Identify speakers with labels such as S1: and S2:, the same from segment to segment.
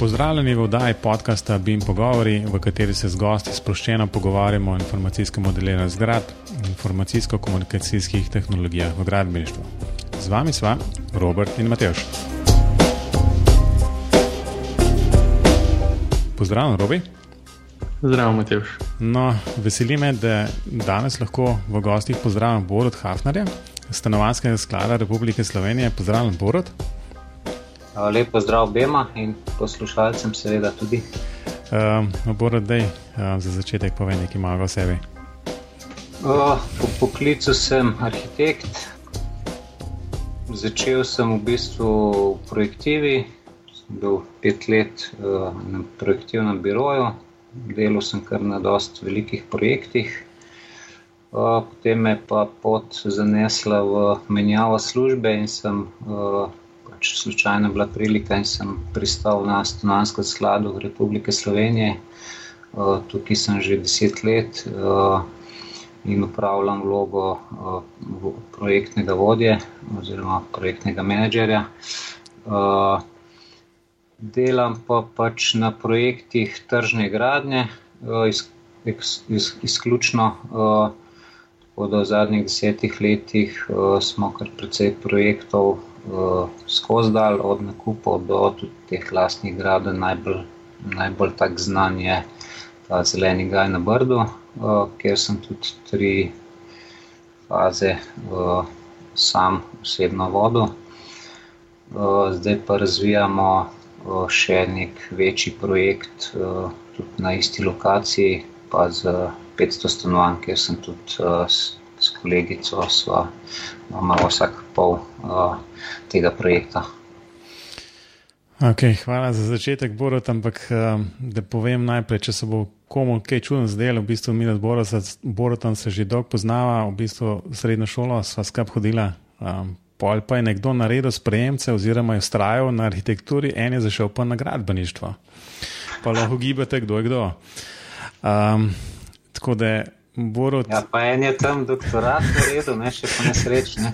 S1: Pozdravljeni v oddaji podcasta BIM Pogovori, v kateri se z gosti sproščeno pogovarjamo o informacijskem modeliranju zgradb in informacijsko-komunikacijskih tehnologijah v gradbeništvu. Z vami sva Robert in Mateoš. Pozdravljen, Robi.
S2: Zdravo, Mateoš.
S1: No, veseli me, da danes lahko v gostih pozdravim Borod Hafnerja, stanovanskega sklada Republike Slovenije. Pozdravljen, Borod.
S3: Lep pozdrav obema in poslušalcem, seveda tudi.
S1: Uh, Borod, dej, uh, za začetek povej nekaj malo o sebi.
S3: Uh, po poklicu sem arhitekt. Začel sem v bistvu v projektivi, sem bil pet let uh, na projektivnem biroju, delal sem kar na dost velikih projektih. Uh, potem me pa pot zanesla v menjavo službe in sem uh, pač slučajno bila prilika in sem pristal na Stanovanskem skladu Republike Slovenije. Uh, tukaj sem že deset let uh, in upravljam vlogo uh, projektnega vodje oziroma projektnega menedžerja. Delam pa pač na projektih tržne gradnje, iz, iz, iz, izključno. Tako da v zadnjih desetih letih smo kar precej projektov skozi dal, od nakupov do teh lastnih gradov. Najbolj, najbolj tak znan je ta zeleni gaj na Brdu, kjer sem tudi tri faze sam osebno vodo. Zdaj pa razvijamo še nek večji projekt tudi na isti lokaciji, pa z 500 stanovanj, kjer sem tudi s, s kolegico, sva imamo vsak pol tega projekta.
S1: Okay, hvala za začetek, Borod, ampak da povem najprej, če se bo komu kaj čudno zdelo, v bistvu mi z Borodom se že dolgo poznava, v bistvu srednjo šolo sva skup hodila. Um, pol pa je nekdo naredil sprejemce, oziroma je ustrajal na arhitekturi, en je zašel pa na gradbeništvo. Pa lahko gibate, kdo je kdo. Um, tako da. Borod...
S3: Ja, pa en je tam doktorat naredil, ne še po nesrečni.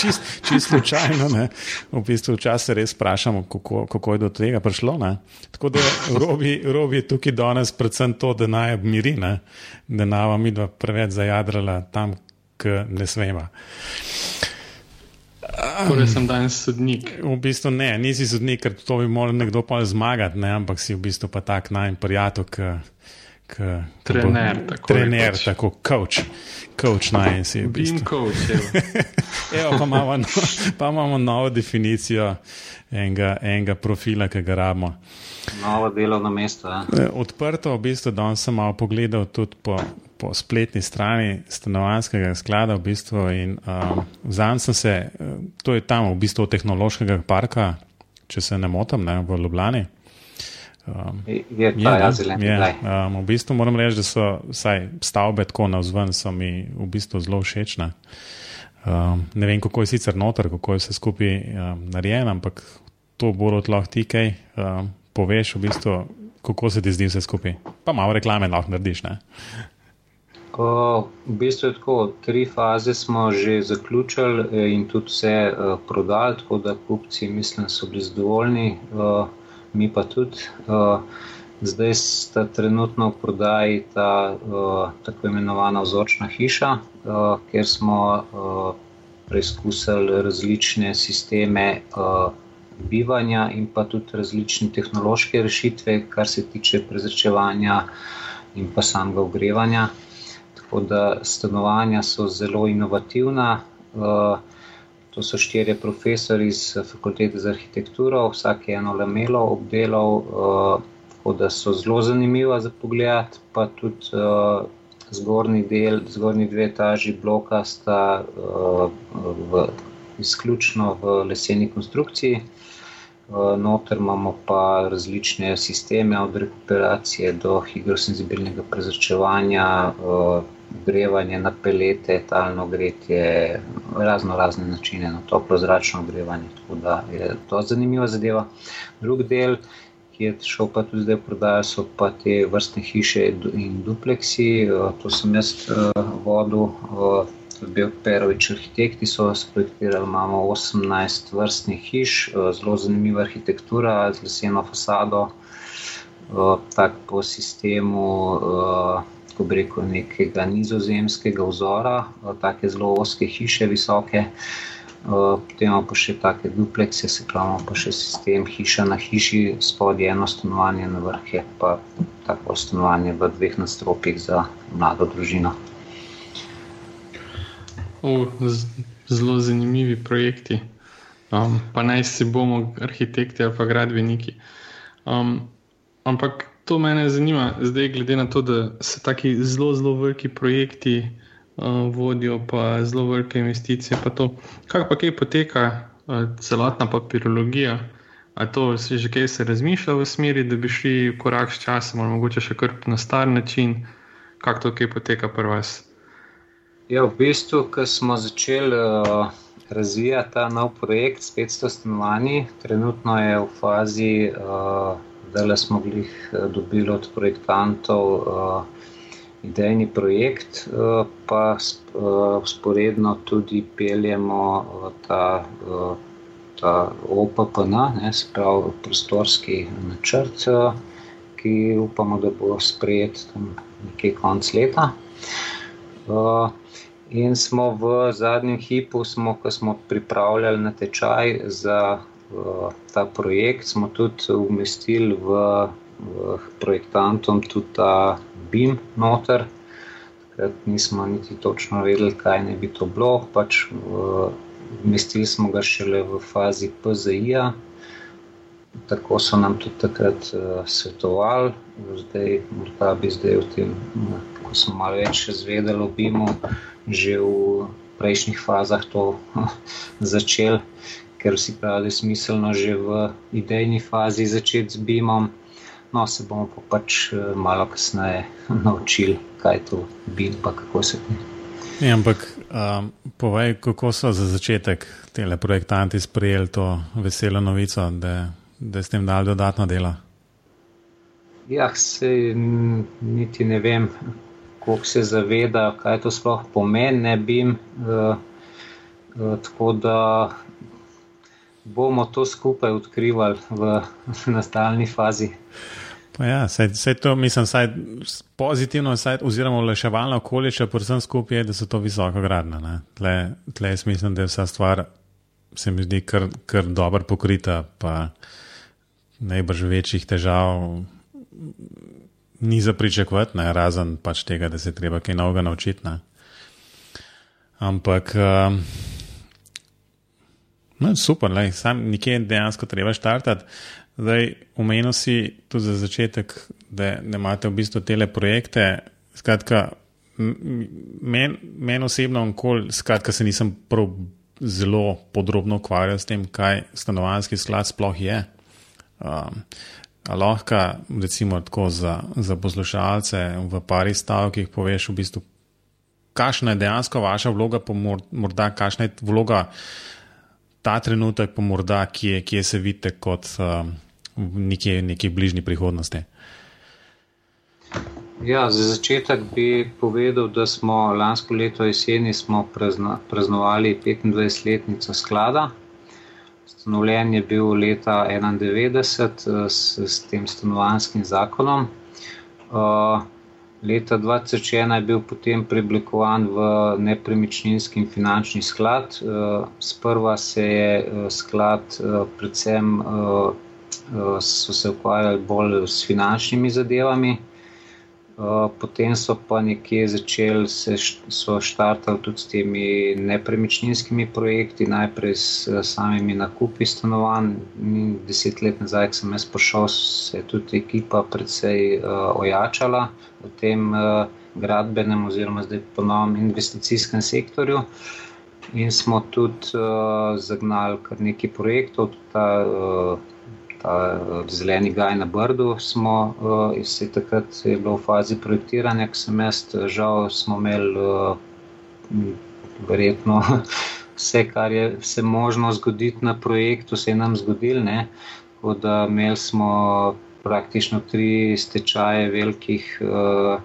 S1: Čist, čist slučajno, ne. v bistvu včasih res sprašamo, kako, kako je do tega prišlo. Ne. Tako da robi, robi je tukaj danes predvsem to, da naj miri, ne. da nava mi dva preveč zajadrala tam, k ne smema.
S2: Torej sem danes sodnik.
S1: V bistvu ne, nisi sodnik, ker to bi moral nekdo pa zmagati, ne, ampak si v bistvu pa tak naj prijatelj, k,
S2: trener,
S1: bo,
S2: tako
S1: trener,
S2: rekoč.
S1: tako coach, coach naj si. V bistvu.
S2: coach, evo.
S1: Evo, pa, imamo, no, pa imamo novo definicijo enega, enega profila, ki ga rabimo.
S3: Novo delovno mesto. Ja.
S1: E, Odprto, v bistvu, danes sem malo pogledal tudi po, po spletni strani stanovanskega sklada. V bistvu, in, um, Zanj sem se, to je tam v bistvu od tehnološkega parka, če se ne motim, ne, v Ljubljani. Um,
S3: Je ta ja, zeleni
S1: je, um, v bistvu moram reči, da so vsaj stavbe tako navzven, so mi v bistvu zelo všečne. Um, ne vem, kako je sicer noter, kako je vse skupaj um, narejeno, ampak to bo lahko ti kaj um, poveš, v bistvu, kako se ti zdi vse skupaj. Pa malo reklame lahko narediš. Ne?
S3: O, v bistvu je tako, tri faze smo že zaključili eh, in tudi vse uh, prodali, tako da kupci, mislim, so bili zadovoljni, uh, mi pa tudi. Uh, zdaj sta trenutno v prodaji ta uh, tako imenovana vzorčna hiša, uh, kjer smo uh, preizkusili različne sisteme uh, bivanja in pa tudi različne tehnološke rešitve, kar se tiče prezračevanja in pa samega ogrevanja. Tako da stanovanja so zelo inovativna. Uh, to so štirje profesori iz fakultete za arhitekturo, vsak je eno lamelo obdelal, uh, tako da so zelo zanimiva za pogled, pa tudi uh, zgornji del, zgornji dve etaži bloka sta uh, v, izključno v leseni konstrukciji. Noter imamo pa različne sisteme, od rekuperacije do higrosenzibilnega prezračevanja, ogrevanje na pelete, talno gretje, razno razne načine, na toplo zračno ogrevanje. Tako da je to zanimiva zadeva. Drug del, ki je šel pa tudi zdaj v prodajo, so pa te vrstne hiše in dupleksi. To sem jaz vodil. Bil Perovič, arhitekti so sprojektirali, imamo 18 vrstnih hiš, zelo zanimiva arhitektura z leseno fasado, tak po sistemu, kako bi rekel, nekega nizozemskega vzora, take zelo oske hiše, visoke. Potem imamo pa še take duplekse, se pravi, pa še sistem hiša na hiši, spodaj eno stanovanje, na vrhu pa tako stanovanje v dveh nadstropjih za mlado družino.
S2: O, zelo zanimivi projekti. Um, pa naj si bomo arhitekti ali pa gradbeniki. Um, ampak to me zanima, zdaj, glede na to, da se taki zelo, zelo veliki projekti uh, vodijo, pa zelo velike investicije. Pa to, kako pa kaj poteka, uh, celotna papirologija. A to si že kaj se razmišlja v smeri, da bi šli korak s časom, ali mogoče še kar na star način, kako to kaj poteka pri vas?
S3: Ja, v bistvu, ko smo začeli. Uh razvija ta nov projekt s 500 stanovanji. Trenutno je v fazi, da uh, smo jih uh, dobili od projektantov uh, idejni projekt, uh, pa uh, sporedno tudi peljemo uh, ta, uh, ta OPPN, ne, se pravi prostorski načrt, uh, ki upamo, da bo sprejet tam nekje konc leta. Uh, In smo v zadnjem hipu, smo, ko smo pripravljali na tečaj za ta projekt, smo tudi umestili v, v projektantom tudi ta BIM noter. Takrat nismo niti točno vedeli, kaj ne bi to bilo. Pač, umestili smo ga šele v fazi PZI-ja. Tako so nam tudi takrat uh, svetovali, zdaj morda bi zdaj v tem, uh, ko smo malo več zvedeli o BIM-u že v prejšnjih fazah to začel, ker si pravi, da je smiselno že v idejni fazi začeti z BIM-om. No, se bomo pa pač eh, malo kasneje naučili, kaj je to BIM, pa kako se to.
S1: Ja, ampak um, povej, kako so za začetek te projektanti sprejeli to veselo novico, da, da je s tem dal dodatno delo?
S3: Ja, se niti ne vem, koliko se zaveda, kaj to sploh pomeni, ne bi jim. Uh, uh, tako da bomo to skupaj odkrivali v nastalni fazi.
S1: Ja, saj, saj to mislim, saj pozitivno, saj, oziroma leševalno okolišče, predvsem skupaj je, da so to visoko gradne. Tle, tle jaz mislim, da je vsa stvar, se mi zdi, kar, kar dobro pokrita, pa najbrž večjih težav ni za pričakovati, ne, razen pač tega, da se treba kaj novega naučiti. Ne. Ampak, uh, no, super, lej, sam nekje dejansko treba štartati. Zdaj, umenil si tudi za začetek, da, da imate v bistvu tele projekte. Skratka, meni men osebno, okolj, skratka, se nisem prav zelo podrobno ukvarjal s tem, kaj stanovanski sklad sploh je. Um, lahko, recimo, tako za, za poslušalce v pari stavkih poveš, v bistvu, kakšna je dejansko vaša vloga, pa morda kakšna je vloga ta trenutek, pa morda kje, kje se vidite kot v neki, neki bližnji prihodnosti.
S3: Ja, za začetek bi povedal, da smo lansko leto jeseni praznovali 25-letnico sklada. Ustanovljen je bil leta 1991 eh, s, s tem stanovanskim zakonom. Uh, leta 2001 je bil potem preoblikovan v nepremičninski finančni sklad. Uh, sprva se je uh, sklad uh, predvsem so se ukvarjali bolj s finančnimi zadevami. Eh, potem so pa nekje začeli se štartati tudi s temi nepremičninskimi projekti, najprej s samimi nakupi stanovanj. Deset let nazaj, ko sem jaz prišel, se je tudi ekipa predvsej uh, ojačala v tem uh, gradbenem oziroma zdaj ponovnem investicijskem sektorju. In smo tudi uh, zagnali kar nekaj projektov, tudi ta uh, ta eh, zeleni gaj na Brdu. Smo, uh, se takrat je bilo v fazi projektiranja, ki sem jaz, žal, smo imeli uh, verjetno vse, kar je se možno zgoditi na projektu, se je nam zgodil. Ne? Tako da imeli smo praktično tri stečaje velikih uh,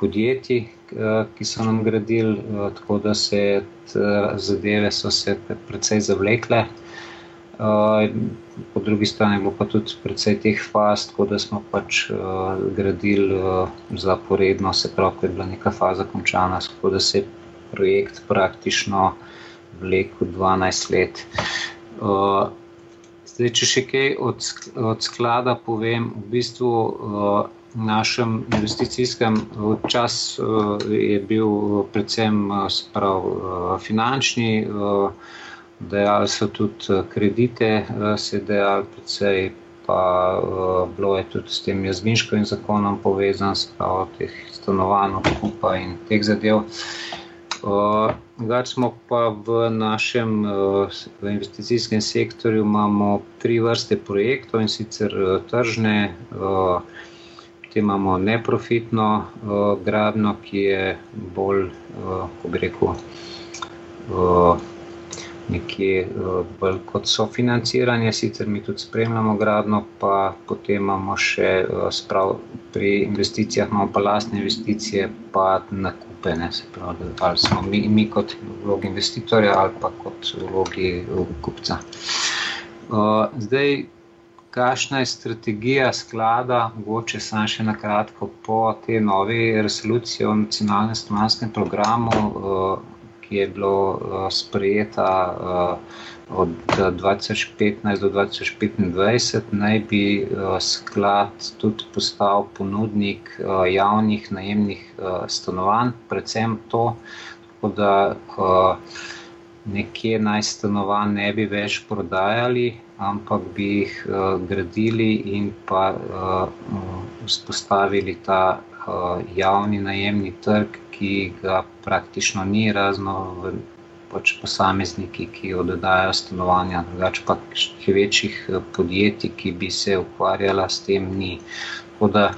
S3: podjetij. Ki so nam gradili, tako da se zadeve so se precej zavlekle. Po drugi strani bo pa tudi precej teh faz, tako da smo pač gradili zaporedno, se pravi, ko je bila neka faza končana, tako da se je projekt praktično vlekel 12 let. Zdaj, če še kaj od, od sklada povem, v bistvu v našem investicijskem času je bil predvsem sprav, finančni dejali so tudi eh, kredite, eh, se dejali predvsej, pa uh, bilo je tudi s tem jazvinškim zakonom povezan, spravo teh stanovanj, odkupa in teh zadev. Drugač uh, smo pa v našem uh, v investicijskem sektorju imamo tri vrste projektov in sicer uh, tržne, uh, te imamo neprofitno uh, gradno, ki je bolj, uh, ko bi rekel, uh, nekje eh, bolj kot sofinanciranje, sicer mi tudi spremljamo gradno, pa potem imamo še eh, sprav, pri investicijah, imamo pa lastne investicije, pa nakupe, ne, se pravi, ali smo mi, mi kot vlogi investitorja ali pa kot vlogi eh, kupca. Zdaj, kakšna je strategija sklada, mogoče samo še na kratko po tej novi resoluciji o nacionalnem stanovanjskem programu, ki je bilo uh, sprejeta uh, od 2015 do 2025, naj bi uh, sklad tudi postal ponudnik javnih najemnih stanovanj, predvsem to, da nekje naj stanovanj ne bi več prodajali, ampak bi jih uh, gradili in pa uh, vzpostavili ta uh, javni najemni trg, ki ga praktično ni, razno pač posamezniki, ki oddajajo stanovanja, drugače pa še večjih eh, podjetij, ki bi se ukvarjala s tem, ni. Tako da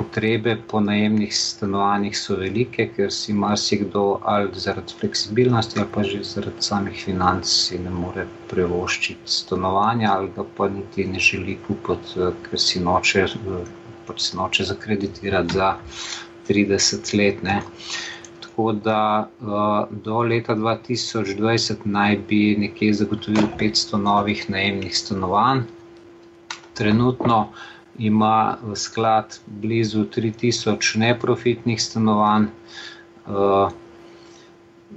S3: potrebe po najemnih stanovanjih so velike, ker si marsikdo ali zaradi fleksibilnosti ali pa že zaradi samih financ si ne more prevoščiti stanovanja ali pa niti ne želi kupiti, eh, ker si noče, eh, pač si noče zakreditirati za 30 let. Ne. Tako da uh, do leta 2020 naj bi nekje zagotovil 500 novih najemnih stanovanj. Trenutno ima sklad blizu 3000 neprofitnih stanovanj uh,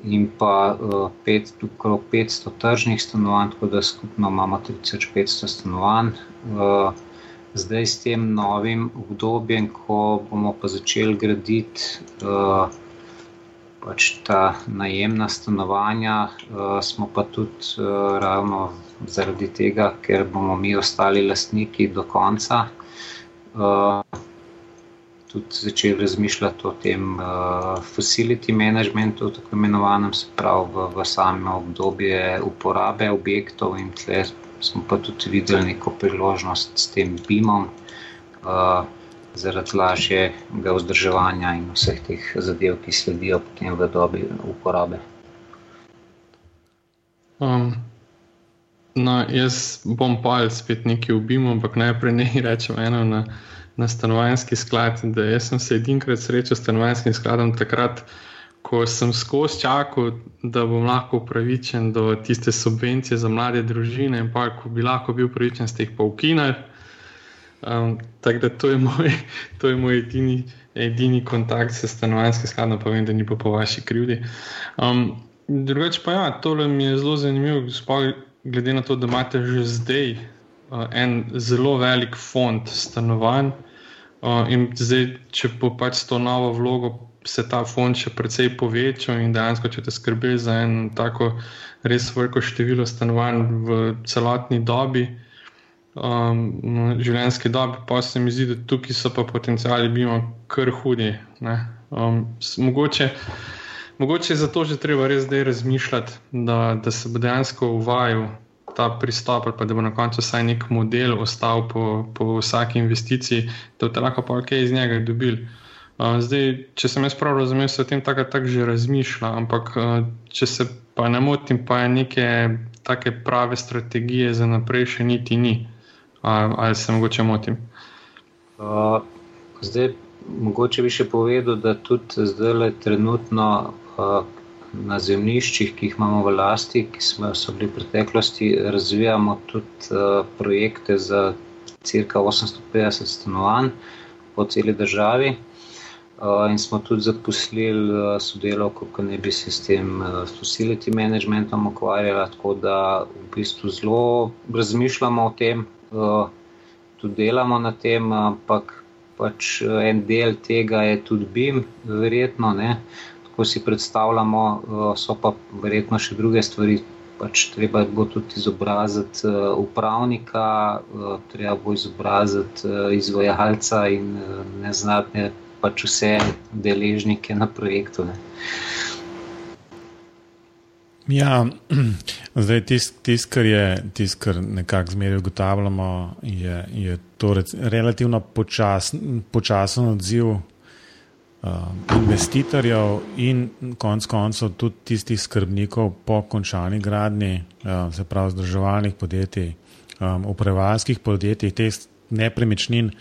S3: in pa uh, pet, okrog 500 tržnih stanovanj, tako da skupno imamo 3500 stanovanj. Uh, zdaj s tem novim obdobjem, ko bomo pa začeli graditi uh, pač ta najemna stanovanja, uh, smo pa tudi uh, ravno zaradi tega, ker bomo mi ostali lastniki do konca. Uh, Tudi začeli razmišljati o tem uh, facility managementu, tako imenovanem, se pravi v, v samo obdobje uporabe objektov, in tle smo pa tudi videli neko priložnost s tem BIM-om, uh, zaradi lažjega vzdrževanja in vseh teh zadev, ki sledijo potem v dobi uporabe.
S2: Um, no, jaz bom pa spet nekaj v BIM-u, ampak najprej ne rečem eno na, na stanovanjski sklad. Jaz sem se edinkrat srečal s stanovanjskim skladom takrat ko sem skozi čakal, da bom lahko upravičen do tiste subvencije za mlade družine, in pa ko bi lahko bil upravičen, jih pa ukinili. Um, tako da to je moj, to je moj edini, edini kontakt s stanovanjskim skladom, pa vem, da ni pa po vaši krivdi. Um, drugače pa ja, tole mi je zelo zanimivo, glede na to, da imate že zdaj uh, en zelo velik fond stanovanj. Uh, in zdaj, če bo pač to novo vlogo se ta fond še precej povečal in dejansko, če te skrbi za en tako res veliko število stanovanj v celotni dobi, um, življenjski dobi, pa se mi zdi, da tukaj so pa potencijali bimo kar hudi. Um, mogoče, mogoče je zato že treba res zdaj razmišljati, da, da se bo dejansko uvajal. Ta pristop, pa da bo na koncu vsaj nek model ostal po, po vsaki investiciji, da boste lahko pa kaj iz njega dobili. Zdaj, če sem jaz prav razumel, se o tem tako tak že razmišlja, ampak če se pa ne motim, pa je neke take prave strategije za naprej še niti ni. Ali se mogoče motim?
S3: Uh, zdaj, mogoče bi še povedal, da tudi zdaj le trenutno uh, na zemljiščih, ki jih imamo v lasti, ki smo so bili v preteklosti, razvijamo tudi projekte za crka 850 stanovanj po celi državi. In smo tudi zaposlili sodelovko, ki ne bi se s tem facility managementom ukvarjala, tako da v bistvu zelo razmišljamo o tem, tudi delamo na tem, ampak pač en del tega je tudi BIM, verjetno, ne. Tako si predstavljamo, so pa verjetno še druge stvari, pač treba bo tudi izobraziti upravnika, treba bo izobraziti izvajalca in neznatne pač vse deležnike na projektu. Ne.
S1: Ja, zdaj tisto, tis, kar je, tisto, kar nekako zmeraj ugotavljamo, je, je to rec, relativno počasen, počasen odziv uh, investitorjev in konec koncev tudi tistih skrbnikov po končani gradni, uh, se pravi zdrževalnih podjetij, um, upravljalskih podjetij, teh nepremičnin,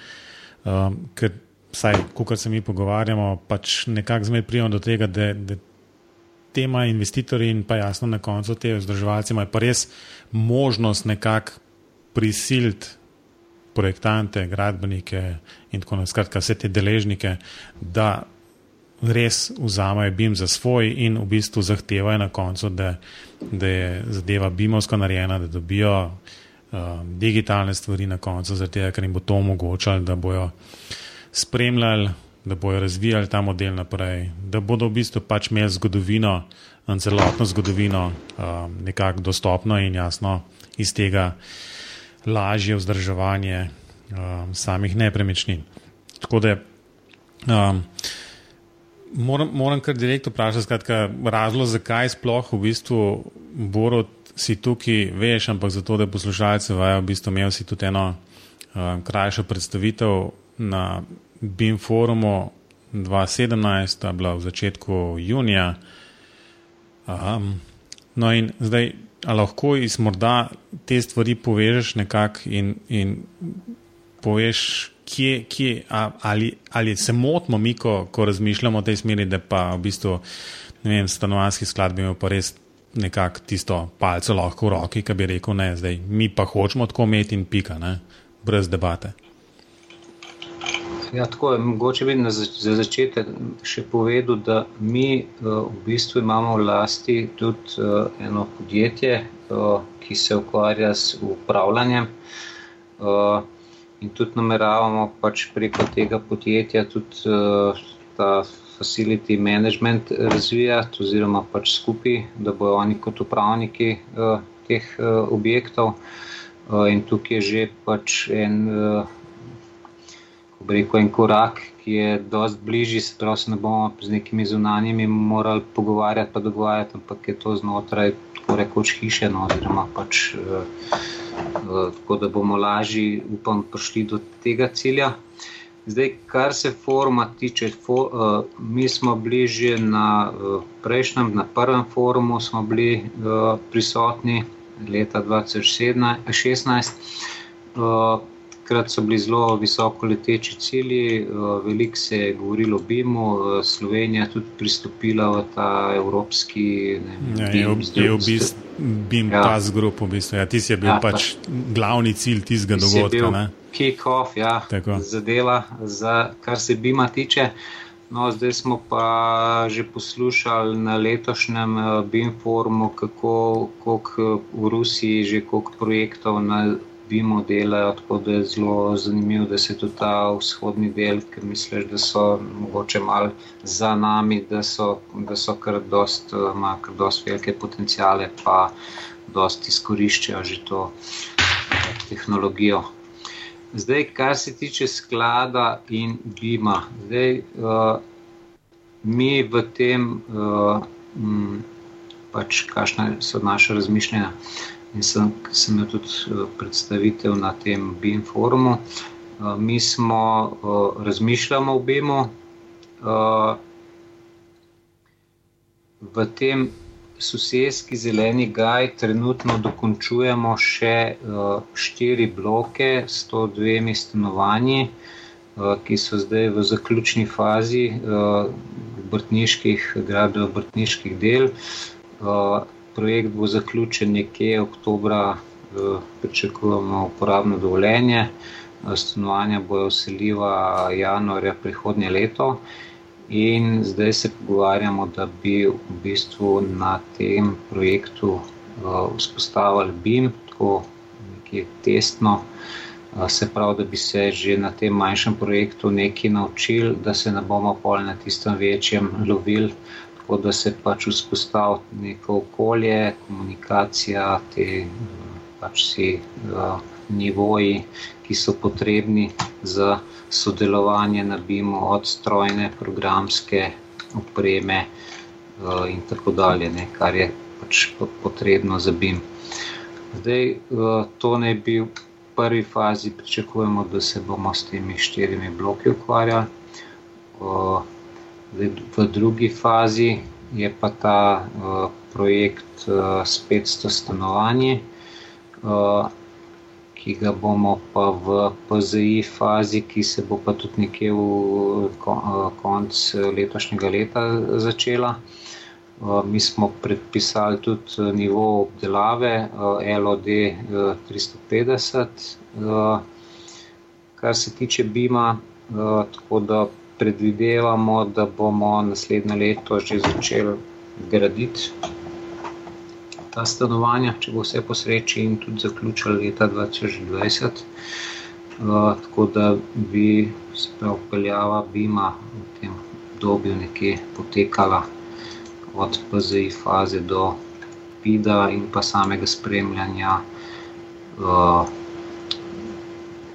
S1: um, ker vsaj, ko se mi pogovarjamo, pač nekako zmeraj prijemo do tega, da, da tema investitorji in pa jasno na koncu te vzdrževalci imajo pa res možnost nekako prisiliti projektante, gradbenike in tako naprej, skratka vse te deležnike, da res vzamejo BIM za svoj in v bistvu zahtevajo na koncu, da, da je zadeva BIM-ovsko narejena, da dobijo um, digitalne stvari na koncu, zaradi tega, ker jim bo to omogočalo, da bojo spremljali, da bodo razvijali ta model naprej, da bodo v bistvu pač imeli zgodovino, celotno zgodovino, um, nekako dostopno in jasno iz tega lažje vzdrževanje um, samih nepremičnin. Tako da um, moram, moram kar direktno vprašati, skratka, razlog, zakaj sploh v bistvu Borod si tukaj, veš, ampak zato, da poslušalce vajo, v bistvu imel si tudi eno um, krajšo predstavitev na BIM forumu 2017, je bila v začetku junija. Um, no, in zdaj, ali lahko iz morda te stvari povežeš nekako in, in poveš, kje, kje ali, ali se motimo mi, ko, ko razmišljamo o tej smeri, da pa v bistvu vem, stanovanski sklad bi imel pa res nekako tisto palco lahko v roki, ki bi rekel, ne, zdaj mi pa hočemo tako imeti in pika, ne, brez debate.
S3: Ja, tako je. Mogoče bi za začetek še povedal, da mi v bistvu imamo v lasti tudi eno podjetje, ki se ukvarja s upravljanjem. In tudi nameravamo pač preko tega podjetja tudi ta facility management razvijati, oziroma pač skupaj, da bojo oni kot upravniki teh objektov. In tukaj je že pač en rekel, en korak, ki je dosti bližji, se pravi, se ne bomo z nekimi zunanjimi morali pogovarjati, pa dogovarjati, ampak je to znotraj tako rekoč hiše, no, oziroma pač uh, uh, tako, da bomo lažje, upam, prišli do tega cilja. Zdaj, kar se foruma tiče, for, uh, mi smo bližje na uh, prejšnjem, na prvem forumu smo bili uh, prisotni leta 2016. Uh, takrat so bili zelo visoko leteči cilji, eh, veliko se je govorilo o BIM-u, eh, Slovenija tudi pristopila v ta evropski.
S1: Ne, ja, BIM, je, je v bistvu BIM ja. ta zgrup, v bistvu. Ja, ti si bil ja, pač ta, glavni cilj tistega dogodka.
S3: Kick-off, ja, zadeva, za, kar se BIM-a tiče. No, zdaj smo pa že poslušali na letošnjem eh, BIM forumu, kako v Rusiji že koliko projektov na Vimo delajo, tako da je zelo zanimivo, da se tudi ta vzhodni del, ki misliš, da so mogoče malo za nami, da so, da so kar dost, ima kar dost velike potencijale, pa dost izkoriščajo že to tehnologijo. Zdaj, kar se tiče sklada in Bima, zdaj, uh, mi v tem, uh, m, pač, kakšne so naše razmišljanja. In sem, sem imel tudi eh, predstavitev na tem BIM forumu. Eh, mi smo eh, razmišljali o BIM-u. V tem sosedski zeleni gaj trenutno dokončujemo še štiri bloke s to dvemi stanovanji, ki so zdaj v zaključni fazi. obrtniških, gradov obrtniških del. Projekt bo zaključen nekje oktobra, pričakujemo uporabno dovoljenje. Stanovanja bojo vseljiva januarja prihodnje leto. In zdaj se pogovarjamo, da bi v bistvu na tem projektu vzpostavili BIM, tako nekje testno, se pravi, da bi se že na tem manjšem projektu nekaj naučili, da se ne bomo pol na tistem večjem lovili, tako da se pač vzpostavi neko okolje, komunikacija, te pač vsi nivoji, ki so potrebni za sodelovanje na BIM-u, od strojne, programske opreme in tako dalje, ne, kar je pač potrebno za BIM. Zdaj, to naj bi v prvi fazi pričakujemo, da se bomo s temi štirimi bloki ukvarjali. Zdaj, v drugi fazi je pa ta projekt s 500 stanovanji, ki ga bomo pa v PZI fazi, ki se bo pa tudi nekje v konec letošnjega leta začela. Mi smo predpisali tudi nivo obdelave LOD 350, kar se tiče BIM-a, da predvidevamo, da bomo naslednje leto že začeli graditi ta stanovanja, če bo vse po sreči in tudi zaključili leta 2020. Tako da bi se pravi vpeljava BIM-a v tem obdobju nekje potekala od PZI faze do PID-a in pa samega spremljanja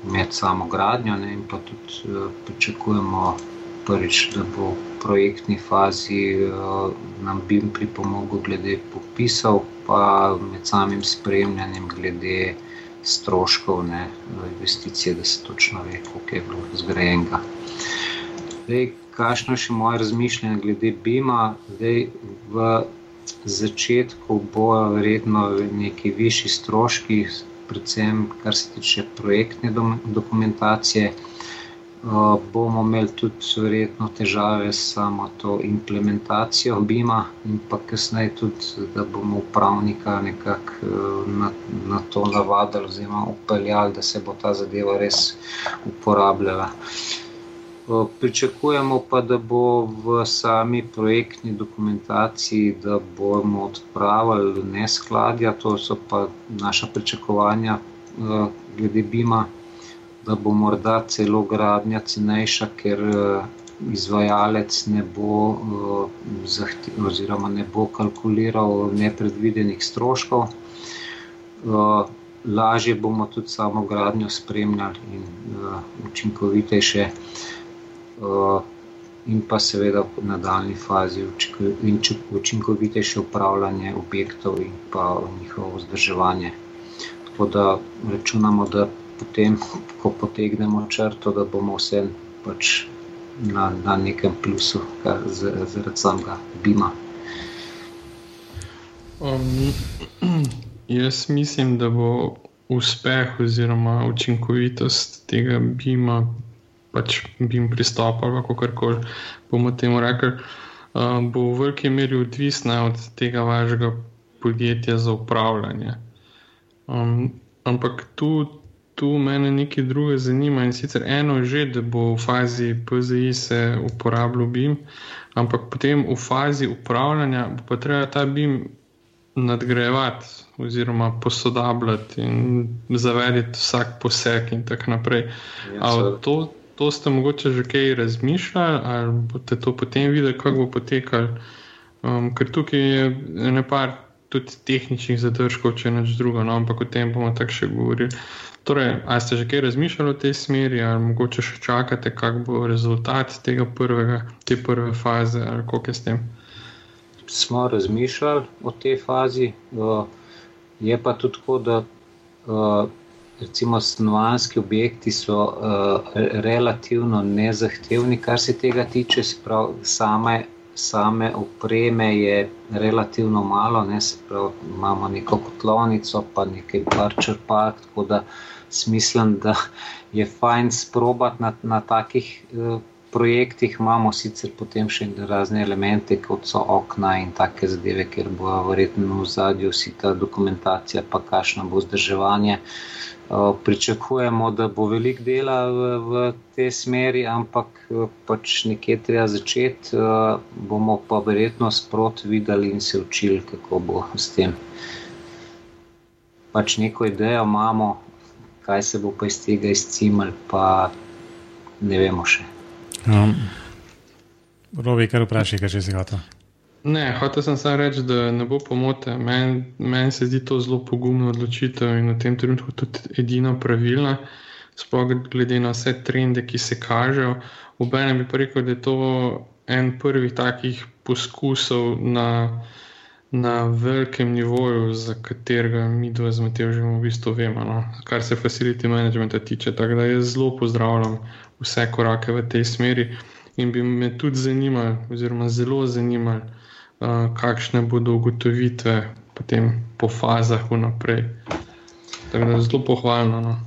S3: med samo gradnjo, ne, in pa tudi pričakujemo prvič, da bo v projektni fazi nam BIM pripomogel glede popisov pa med samim spremljanjem glede stroškov, ne, investicije, da se točno ve, koliko je bilo zgrajenega. Zdaj, kakšno je še moje razmišljanje glede BIM-a, v začetku bojo verjetno neki višji stroški, predvsem kar se tiče projektne dokumentacije. Bomo imeli tudi verjetno težave s samo to implementacijo BIM-a in pa kasneje tudi, da bomo upravnika nekako na, na to navadili oziroma vpeljali, da se bo ta zadeva res uporabljala. Pričakujemo pa, da bo v sami projektni dokumentaciji, da bomo odpravili neskladja, to so pa naša pričakovanja glede BIM-a, da bo morda celo gradnja cenejša, ker izvajalec ne bo oziroma ne bo kalkuliral nepredvidenih stroškov. Lažje bomo tudi samo gradnjo spremljali in učinkovitejše in pa seveda v nadaljnji fazi učinkovitejše upravljanje objektov in pa njihovo vzdrževanje. Tako da računamo, da potem, ko potegnemo črto, da bomo vseeno pač na, na nekem plusu zaradi samega BIM-a.
S2: Um, jaz mislim, da bo uspeh oziroma učinkovitost tega BIM-a pač BIM pristopa, ali kako koli bomo temu rekli, uh, bo v veliki meri odvisna od tega vašega podjetja za upravljanje. Um, ampak tu, tu mene nekaj druge zanima in sicer eno je že, da bo v fazi PZI se uporabljal BIM, ampak potem v fazi upravljanja bo pa treba ta BIM nadgrajevati. Oziroma, posodabljati in zavedati vsak poseg, in tako naprej. Ja, to, to ste mogoče že kaj razmišljali, ali boste to potem videli, kako bo potekalo. Um, ker tukaj je nekaj tudi tehničnih zadržkov, če neč drugo, no, ampak o tem bomo tako še govorili. Torej, ali ste že kaj razmišljali v tej smeri, ali mogoče še čakate, kak bo rezultat tega prvega, te prve faze, ali kako je s tem?
S3: Smo razmišljali o tej fazi, uh, je pa tudi tako, da uh, recimo stanovanjski objekti so uh, relativno nezahtevni, kar se tega tiče, se pravi, same, same opreme je relativno malo, ne, pravi, imamo neko kotlovnico, pa nekaj črpalk, tako da smislim, da je fajn sprobati na, na takih uh, projektih imamo sicer potem še razne elemente, kot so okna in take zadeve, ker bo verjetno v zadju vsi ta dokumentacija, pa kakšno bo vzdrževanje. Uh, pričakujemo, da bo veliko dela v, v tej smeri, ampak pač nekje treba začeti. Uh, bomo pa verjetno sprot videli in se učili, kako bo s tem. Pač neko idejo imamo, kaj se bo pa iz tega izcimal, pa ne vemo še.
S1: Um, Robi, kar vprašaj, kaj si hotel.
S2: Ne, hotel sem samo reči, da ne bo pomote. Meni men se zdi to zelo pogumna odločitev in v tem trenutku tudi edina pravilna, sploh glede na vse trende, ki se kažejo. Obenem bi pa rekel, da je to en prvih takih poskusov na, na velikem nivoju, za katerega mi dva z Matežem v bistvu vemo, no? kar se facility managementa tiče. Tako da jaz zelo pozdravljam vse korake v tej smeri. In bi me tudi zanimalo, oziroma zelo zanimalo, uh, kakšne bodo ugotovitve potem po fazah vnaprej. Tako da je zelo pohvalno. No.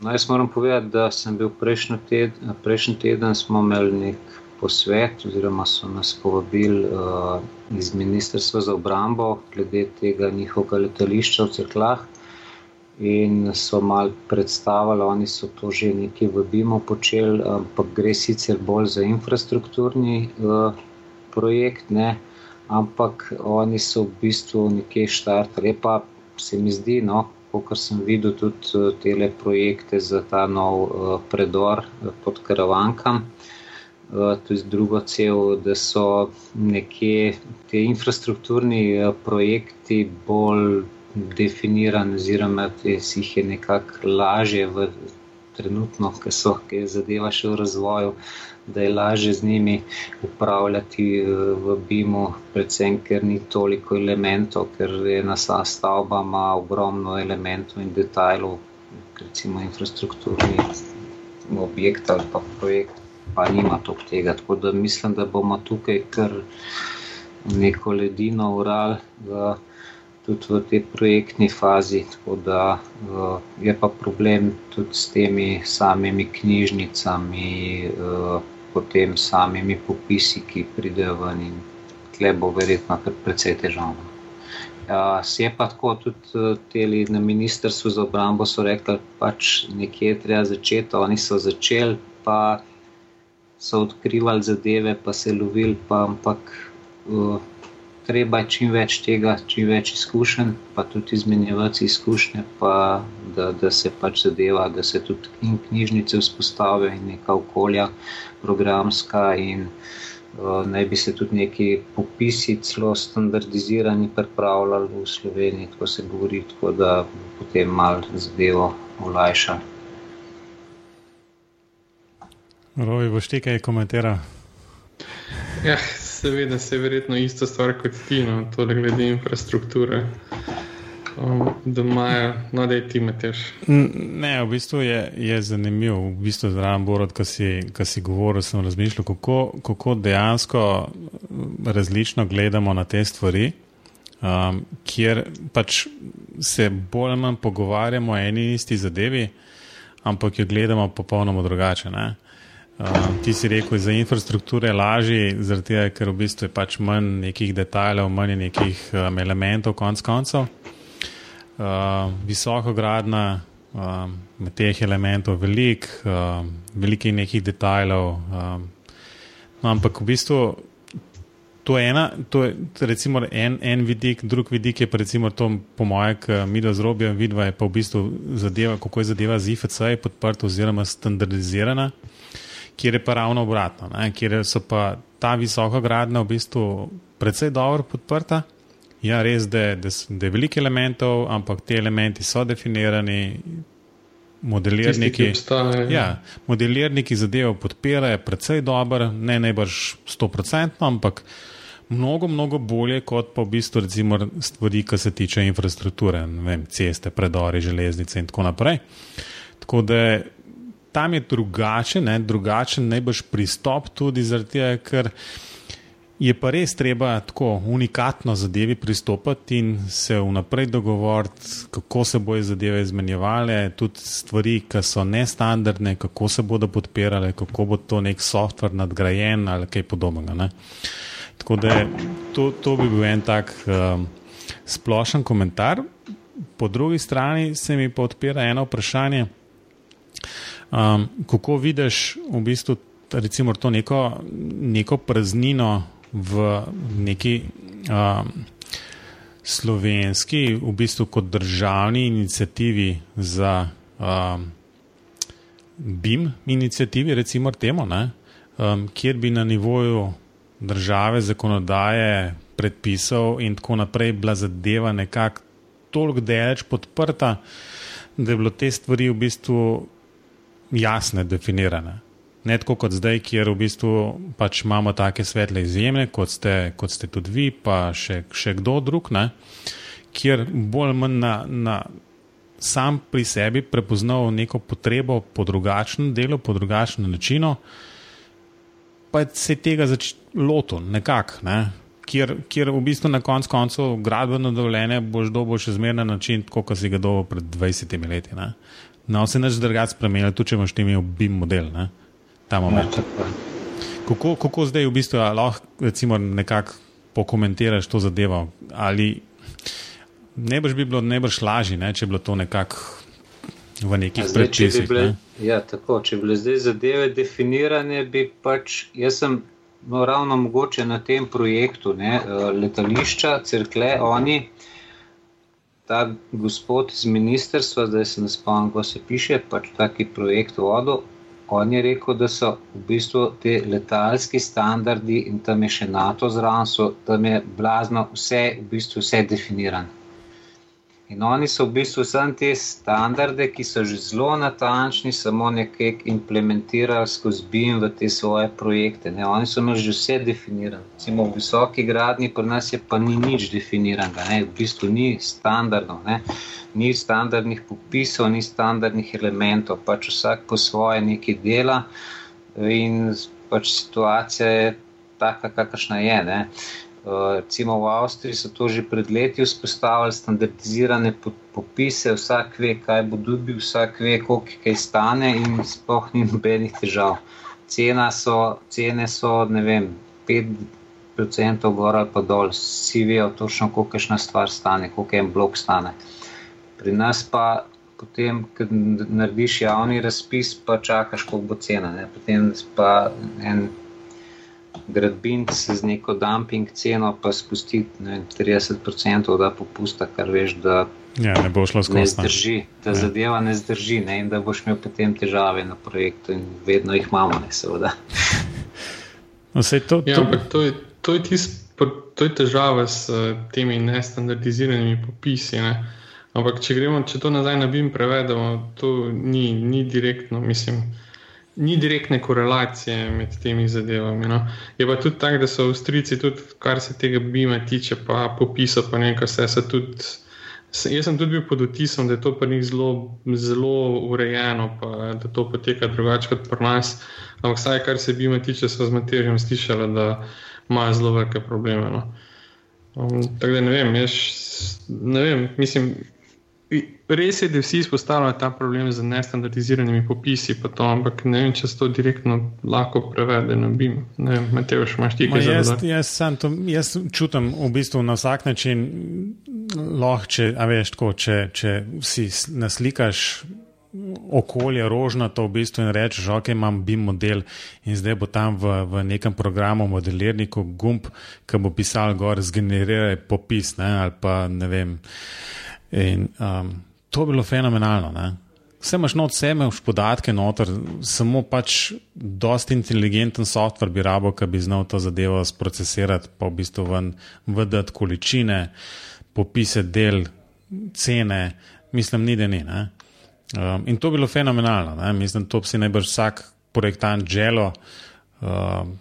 S3: No, jaz moram povedati, da sem bil prejšnji teden, prejšnji teden smo imeli nek posvet, oziroma so nas povabili uh, iz Ministrstva za obrambo glede tega njihovega letališča v Cerklah in so mal predstavili, oni so to že nekaj v BIM-u počeli, ampak gre sicer bolj za infrastrukturni uh, projekt, ne? ampak oni so v bistvu nekje štartali. Pa se mi zdi, no, kar sem videl tudi uh, tele projekte za ta nov uh, predor pod Karavankam. Uh, to je drugo cel, da so nekje ti infrastrukturni uh, projekti bolj definiran, oziroma da si jih je nekako lažje v trenutno, ki so ki zadeva še v razvoju, da je lažje z njimi upravljati eh, v BIM-u, predvsem ker ni toliko elementov, ker je na stavba ima ogromno elementov in detajlov, recimo infrastrukturni objekt ali pa projekt, pa nima toliko tega. Tako da mislim, da bomo tukaj kar neko ledino ural tudi v tej projektni fazi. Tako da uh, je pa problem tudi s temi samimi knjižnicami, uh, potem samimi popisi, ki pridejo ven in tle bo verjetno precej težavno. Uh, se je pa tako tudi uh, teli na ministrstvu za obrambo so rekli, pač nekje je treba začeti, oni so začeli, pa so odkrivali zadeve, pa se lovili, pa ampak uh, treba čim več tega, čim več izkušenj, pa tudi izmenjevati izkušnje, pa da, da se pač zadeva, da se tudi knjižnice vzpostavijo in neka okolja programska in uh, naj bi se tudi neki popisi celo standardizirani pripravljali v Sloveniji, tako se govori, tako da potem mal zadevo olajša.
S1: Rovi, boš ti kaj komentiral?
S2: Ja, seveda se je verjetno ista stvar kot ti, no, torej glede infrastrukture. Um, da imajo, no, da je ti meteš.
S1: Ne, v bistvu je, je zanimivo, v bistvu zraven Borod, ki si, si govoril, sem razmišljal, kako, kako dejansko različno gledamo na te stvari, um, kjer pač se bolj ali manj pogovarjamo o eni isti zadevi, ampak jo gledamo popolnoma drugače. Ne? Uh, ti si rekel, za infrastrukture je lažje, tega, ker v bistvu je pač manj nekih detajlov, manj nekih um, elementov, konc koncev. Uh, visoko gradna, um, teh elementov velik, um, veliko je nekih detajlov. Um, no, ampak v bistvu to je ena, to je recimo en, en vidik, drug vidik je pa recimo to, po mojem, mi da zrobijo, vidva je pa v bistvu zadeva, kako je zadeva z IFC podprta oziroma standardizirana kjer je pa ravno obratno, ne? kjer so pa ta visoka gradnja v bistvu precej dobro podprta. Ja, res je, da, da je veliko elementov, ampak ti elementi so definirani, modelirniki. Ja, modelirniki zadevo podpirajo precej dobro, ne najbrž 100%, ampak mnogo, mnogo bolje kot pa v bistvu recimo stvari, ki se tiče infrastrukture, vem, ceste, predori, železnice in tako naprej. Tako da tam je drugačen, ne, drugačen najbrž pristop tudi zaradi tega, ker Je pa res treba tako unikatno zadevi pristopiti in se vnaprej dogovoriti, kako se bojo zadeve izmenjevale, tudi stvari, ki so nestandardne, kako se bodo podpirale, kako bo to nek softver nadgrajen ali kaj podobnega. Ne? Tako da to, to bi bil en tak um, splošen komentar. Po drugi strani se mi pa odpira eno vprašanje, um, kako vidiš v bistvu recimo, to neko, neko praznino v neki um, slovenski, v bistvu kot državni inicijativi za um, BIM inicijativi, recimo temu, ne, um, kjer bi na nivoju države, zakonodaje, predpisov in tako naprej bila zadeva nekako toliko daleč podprta, da je bilo te stvari v bistvu jasne, definirane. Ne tako kot zdaj, kjer v bistvu pač imamo take svetle izjeme, kot ste, kot ste tudi vi, pa še, še kdo drug, ne? kjer bolj manj na, na sam pri sebi prepoznal neko potrebo po drugačnem delu, po drugačnem načinu, pa se tega lotil nekako, ne? kjer, kjer v bistvu na koncu koncev gradbeno dovoljenje boš dobil še zmerno način, kot si ga dobil pred 20 leti. Ne? No, se neč drugače spremenili, tudi če imaš ti imel BIM model. Ne? ta moment. Ja, kako, kako zdaj v bistvu lahko nekako pokomentiraš to zadevo? Ali ne bi bilo najbrž lažje, ne, če bi bilo to nekako v nekih predpisih?
S3: Ne? Ja, tako, če bi bile zdaj zadeve definirane, bi pač jaz sem. No, ravno mogoče na tem projektu ne, eh, letališča, crkle, oni, ta gospod iz ministrstva, zdaj se ne spomnim, kako se piše, pač taki projekt vodil, on je rekel, da so v bistvu ti letalski standardi in tam je še NATO zraven, so tam je blazno vse, v bistvu vse definirano. In oni so v bistvu samo te standarde, ki so že zelo natančni, samo nekaj implementirali skozi BIM v te svoje projekte. Ne? Oni so imeli že vse definirano. Recimo v visoki gradni pri nas je pa ni nič definiranega, ne? v bistvu ni standardno, ne? ni standardnih popisov, ni standardnih elementov, pač vsak po svoje nekaj dela in pač situacija je taka, kakršna je. Ne? Recimo v Avstriji so to že pred leti vzpostavili standardizirane popise, vsak ve, kaj bo dobil, vsak ve, koliko kaj stane in sploh ni nobenih težav. So, cene so, ne vem, 5% gor ali pa dol, vsi vejo točno, koliko je stvar stane, koliko en blok stane. Pri nas pa potem, ko narediš javni razpis, pa čakaš, koliko bo cena. Ne? Potem pa en gradbinc z neko dumping ceno, pa spustiti 30% da popusta, kar veš, da
S1: ja, ne bo šlo skozi.
S3: Ne zdrži, da ja. zadeva ne zdrži ne, in da boš imel potem težave na projektu in vedno jih imamo, ne seveda.
S1: No, to, to...
S2: Ja, to, je, to, je tis, to je težava s temi nestandardiziranimi popisi. Ne. Ampak, če gremo, če to nazaj na BIM prevedemo, to ni, ni direktno, mislim ni direktne korelacije med temi zadevami. No. Je pa tudi tako, da so Avstrijci, tudi kar se tega bima tiče, pa popisa, pa nekaj vse se tudi. Jaz sem tudi bil pod vtisom, da je to pri njih zelo, zelo urejeno, pa da to poteka drugače kot pri nas. Ampak, vsaj kar se bima tiče, so z Matežem slišali, da imajo zelo velike probleme. No. Um, tako da ne vem, jaz ne vem, mislim. Res je, da vsi izpostavljajo ta problem z nestandardiziranimi popisi, to, ampak ne vem, če se to direktno lahko prevede na BIM. Ne vem, Mateo, še imaš ti kaj za
S1: jaz, jaz, to, jaz čutim v bistvu na vsak način, lahko, če, veš, tako, če, če si naslikaš okolje rožnato v bistvu in rečeš, ok, imam BIM model in zdaj bo tam v, v nekem programu modelirniku gumb, ki bo pisal gor, zgeneriraj popis ne, ali pa ne vem. In um, to je bilo fenomenalno. Ne? Vse imaš not sebe, imaš podatke noter, samo pač dosti inteligenten softver bi rabo, ki bi znal to zadevo sprocesirati, pa v bistvu ven vdati količine, popise del, cene, mislim, ni da ni. Um, in to je bilo fenomenalno. Ne? Mislim, to bi si najbrž vsak projektant želo, um,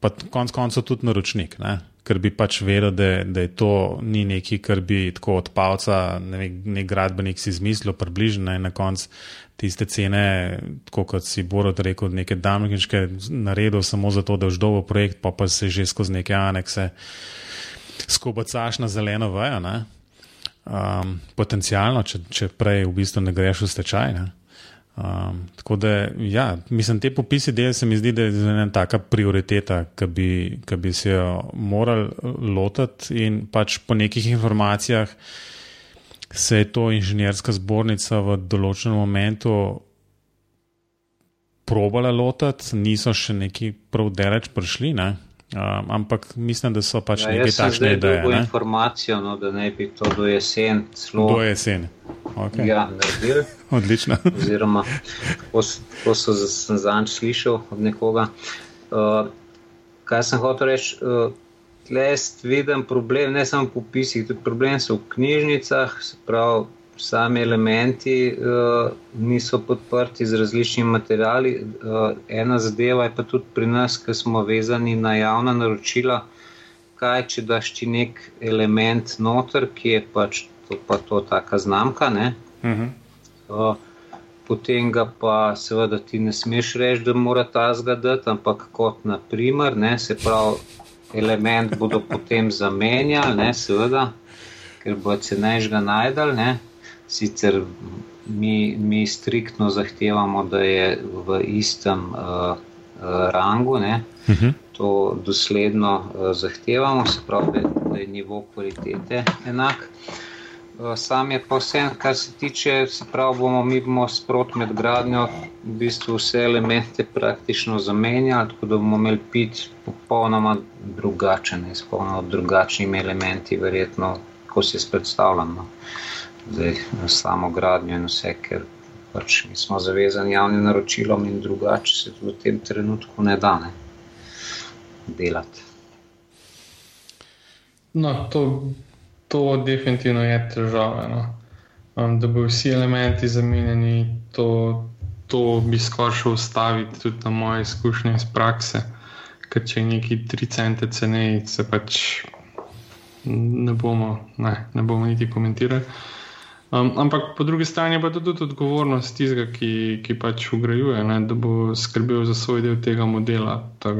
S1: pa konc koncev tudi naročnik. Ne? Ker bi pač vedel, da, da je to ni nekaj, kar bi tako od palca ne, nek gradbenik si izmislil, približno in na koncu tiste cene, tako kot si Borod rekel, neke damniške naredil samo zato, da vždovo projekt, pa pa se že skozi neke anekse skobacaš na zeleno vajo, um, potencialno, če, če prej v bistvu ne greš v stečaj. Ne? Um, tako da, ja, mislim, te popisi del se mi zdi, da je ena taka prioriteta, ki bi, bi se jo morali lotiti in pač po nekih informacijah se je to inženjerska zbornica v določenem momentu probala lotiti, niso še neki prav deleč prišli, ne? Um, ampak mislim, da so pač ja, nekaj takšne ideje.
S3: Ne? informacijo, no, da ne bi to do jeseni.
S1: Do jeseni.
S3: Okay. Ja, naredili.
S1: Odlično.
S3: Oziroma, so sem zanj slišal od nekoga. Uh, kaj sem hotel reči? Uh, Tle vidim problem, ne samo v popisih, tudi problem so v knjižnicah, se pravi, sami elementi uh, niso podprti z različnimi materiali. Uh, ena zadeva je pa tudi pri nas, ki smo vezani na javna naročila. Kaj, če daš ti nek element noter, ki je pač to, pa to taka znamka, uh -huh. Uh, potem ga pa seveda ti ne smeš reči, da mora ta zgadati, ampak kot naprimer, ne, se pravi, element bodo potem zamenjali, ne, seveda, ker bo cenejš ga najdal, ne, sicer mi, mi striktno zahtevamo, da je v istem uh, rangu, ne? uh mhm. -huh. to dosledno uh, zahtevamo, se pravi, da je nivo kvalitete enak. Sam je pa vse, kar se tiče, se pravi, bomo mi bomo sprot med gradnjo v bistvu vse elemente praktično zamenjali, tako da bomo imeli pit popolnoma drugačen, s popolnoma drugačnimi elementi, verjetno, ko si jaz predstavljam. No zdaj, samo gradnjo in vse, ker pač mi smo zavezani javnim naročilom in drugače se v tem trenutku ne da ne delati.
S2: No, to, to definitivno je težava. No. Um, da bi vsi elementi zamenjani, to, to bi skoraj šel ustaviti tudi na moje izkušnje iz prakse. Ker če je neki 3 cente ceneje, se pač ne bomo, ne, ne bomo niti komentirali. Um, ampak po drugi strani pa tudi odgovornost tistega, ki, ki pač ugrajuje, ne, da bo skrbel za svoj del tega modela. Da...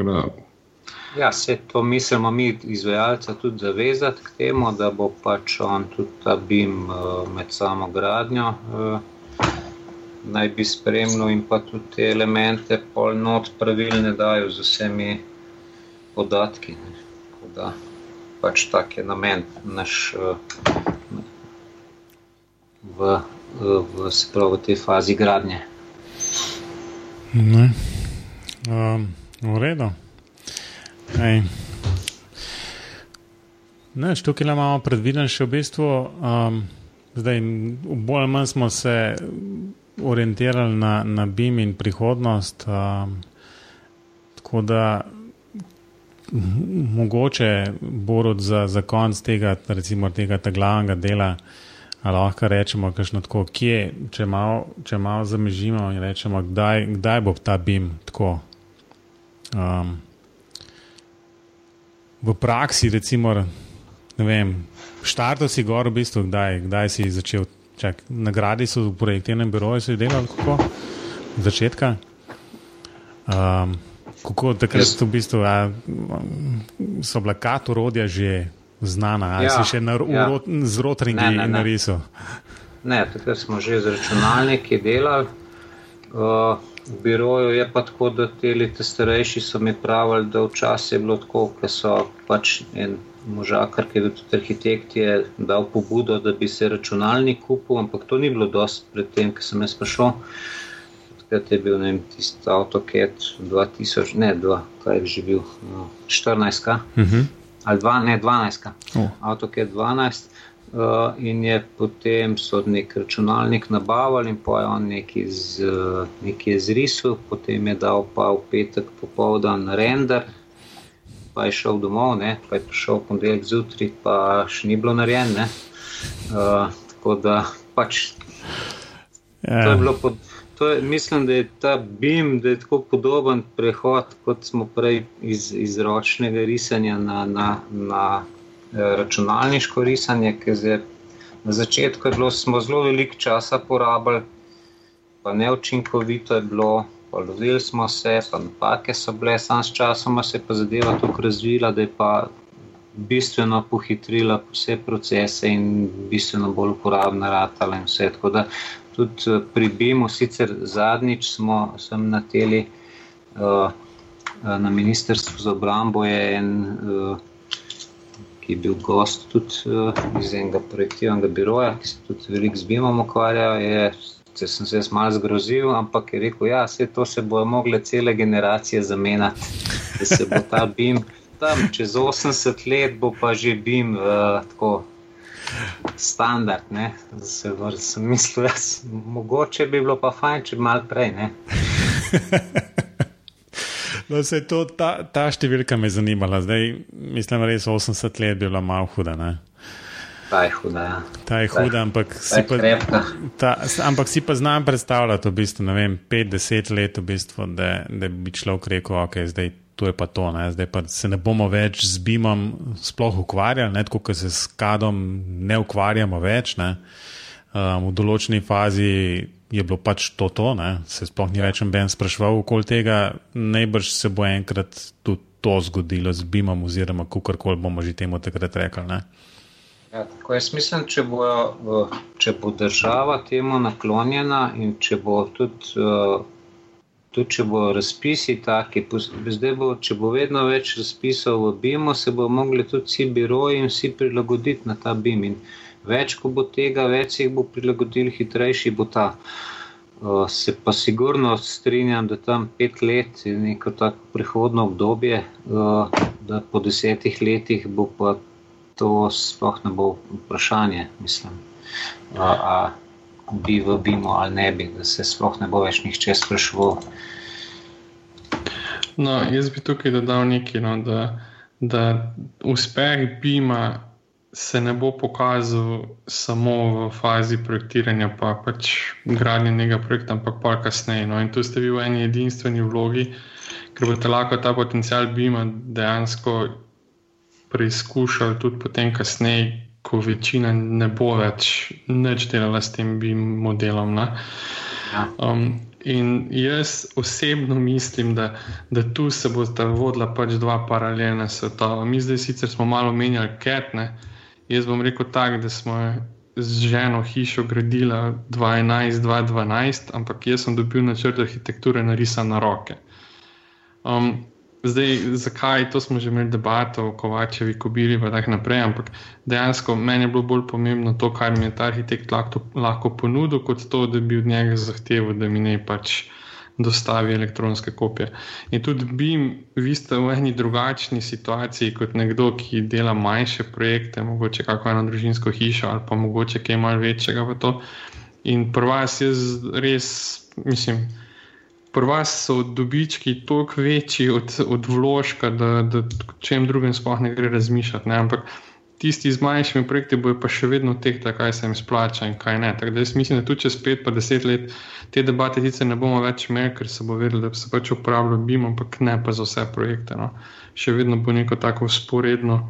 S3: Ja, se to mislimo mi, izvajalca, tudi zavezati k temu, da bo pač on tudi ta BIM uh, med samo gradnjo. Uh, naj bi spremljal in pa tudi te elemente, pol not pravilne dajo z vsemi podatki. Da, pač tak je namen naš. Uh, v, v, v tej fazi gradnje.
S1: Ne. Um, v redu. Tukaj imamo predviden še v bistvu, um, zdaj bolj ali manj smo se orientirali na, na BIM in prihodnost. Um, tako da mogoče borod za, za konc tega, recimo tega glavnega dela. Ali lahko rečemo, tako, kje, če malo mal zamežimo in rečemo, kdaj, kdaj bo ta BIM tako. Um, v praksi, recimo, ne vem, štartov si gor, v bistvu, kdaj, kdaj si začel. Čak, nagradi so v projektivnem biroju, so delali kako? Začetka. Um, kako takrat v bistvu, a, so bila kat urodja že znana, ali ja, si še na, ja. urot, z rotringi narisal?
S3: Ne, takrat smo že z računalniki delali. Uh, v biroju je pa tako, da te starejši so mi pravili, da včasih je bilo tako, ker so pač en možakar, ki je bil tudi arhitekt, je dal pobudo, da bi se računalnik kupil, ampak to ni bilo dosti pred tem, ker sem jaz prišel. Takrat je bil tisti AutoCAD 2000, ne 2, kaj je že bil, no, 14. Uh -huh ali dva, ne 12, oh. avto je 12. Uh, in je potem so nek računalnik nabavili, in pa je on nekaj, z, nekaj zrisal, potem je dal pa v petek popoldan render, pa je šel domov, ne, pa je prišel ponedeljek zjutraj, pa še ni bilo narejeno. Uh, tako da pač. Yeah. To je ja. pod, je, mislim, da je ta BIM da je tako podoben prehod, kot smo prej iz, iz ročnega risanja na, na, na eh, računalniško risanje. Je, na začetku bilo, smo zelo veliko časa porabili, pa neučinkovito je bilo, pa lovili smo se, pa napake so bile, sam s časom se je pa zadeva tako razvila, da je pa bistveno pohitrila vse procese in bistveno bolj uporabna ratala in vse. Tako da tudi eh, pri BIM-u, sicer zadnjič smo sem na teli, uh, na Ministrstvu za obrambo je en, uh, ki je bil gost tudi uh, iz enega projektivnega biroja, ki se tudi veliko z BIM-om ukvarja, je, se sem se jaz malo zgrozil, ampak je rekel, ja, vse to se bojo mogle cele generacije zamenjati, da se bo ta BIM tam čez 80 let bo pa že BIM uh, tako standard, ne, se vrsim, mislil, jaz, mogoče bi bilo pa fajn, če bi mal prej.
S1: No, se to, ta, ta številka me je zanimala, zdaj mislim, res 80 let bi bila malo huda, ne.
S3: Ta je huda, ja.
S1: Ta je huda, ampak si, pa, ta, ampak si pa znam predstavljati, v bistvu, ne vem, 5-10 let, v bistvu, da, da bi človek rekel, ok, zdaj to je pa to. Ne? Zdaj pa se ne bomo več z BIM-om sploh ukvarjali, tako kot se s kadom ne ukvarjamo več. Ne? Um, v določeni fazi je bilo pač to, to ne? se sploh ni več ben sprašval okoli tega, najbrž se bo enkrat tudi to zgodilo z BIM-om, oziroma kakorkoli bomo že temu takrat rekli. Ne?
S3: Ja, tako jaz mislim, če bo, če bo država temu naklonjena in če bo tudi uh, tudi če bo razpisi taki, zdaj bo, če bo vedno več razpisov v BIM-u, se bo mogli tudi vsi biroji in vsi prilagoditi na ta BIM. In več, ko bo tega, več jih bo prilagodil, hitrejši bo ta. Uh, se pa sigurno strinjam, da tam pet let je neko tako prihodno obdobje, uh, da po desetih letih bo pa to sploh ne bo vprašanje, mislim. Uh, a, bi v BIM-u ali ne bi, da se sploh ne bo več nihče spraševal.
S2: No, jaz bi tukaj dodal nekaj, no, da, da uspeh BIM-a se ne bo pokazal samo v fazi projektiranja, pa pač gradnje nekega projekta, ampak pa kasneje. No. In tu ste vi v eni edinstveni vlogi, ker boste lahko ta potencial BIM-a dejansko preizkušali tudi potem kasneje ko večina ne bo več nič delala s tem BIM modelom. Ja. Um, in jaz osebno mislim, da, da tu se bo sta vodila pač dva paralelna svetova. Mi zdaj sicer smo malo menjali ketne. Jaz bom rekel tako, da smo z ženo hišo gradili 2011-2012, ampak jaz sem dobil načrt arhitekture narisan na roke. Um, Zdaj, zakaj to smo že imeli debato o Kovačevi, Kobili in tako naprej, ampak dejansko meni je bilo bolj pomembno to, kar mi je ta arhitekt lahko, lahko ponudil, kot to, da bi od njega zahteval, da mi ne pač dostavi elektronske kopije. In tudi bi, vi ste v eni drugačni situaciji kot nekdo, ki dela manjše projekte, mogoče kako eno družinsko hišo ali pa mogoče kaj malce večjega. In prva jaz res mislim pri vas so dobički toliko večji od, od vložka, da, da čem drugem sploh ne gre razmišljati. Ne? Ampak tisti z manjšimi projekti bojo pa še vedno tehta, kaj se jim splača in kaj ne. Tako da jaz mislim, da tudi čez pet pa deset let te debate sicer ne bomo več imeli, ker se bo vedelo, da se pač uporablja BIM, ampak ne pa za vse projekte. No? Še vedno bo neko tako sporedno.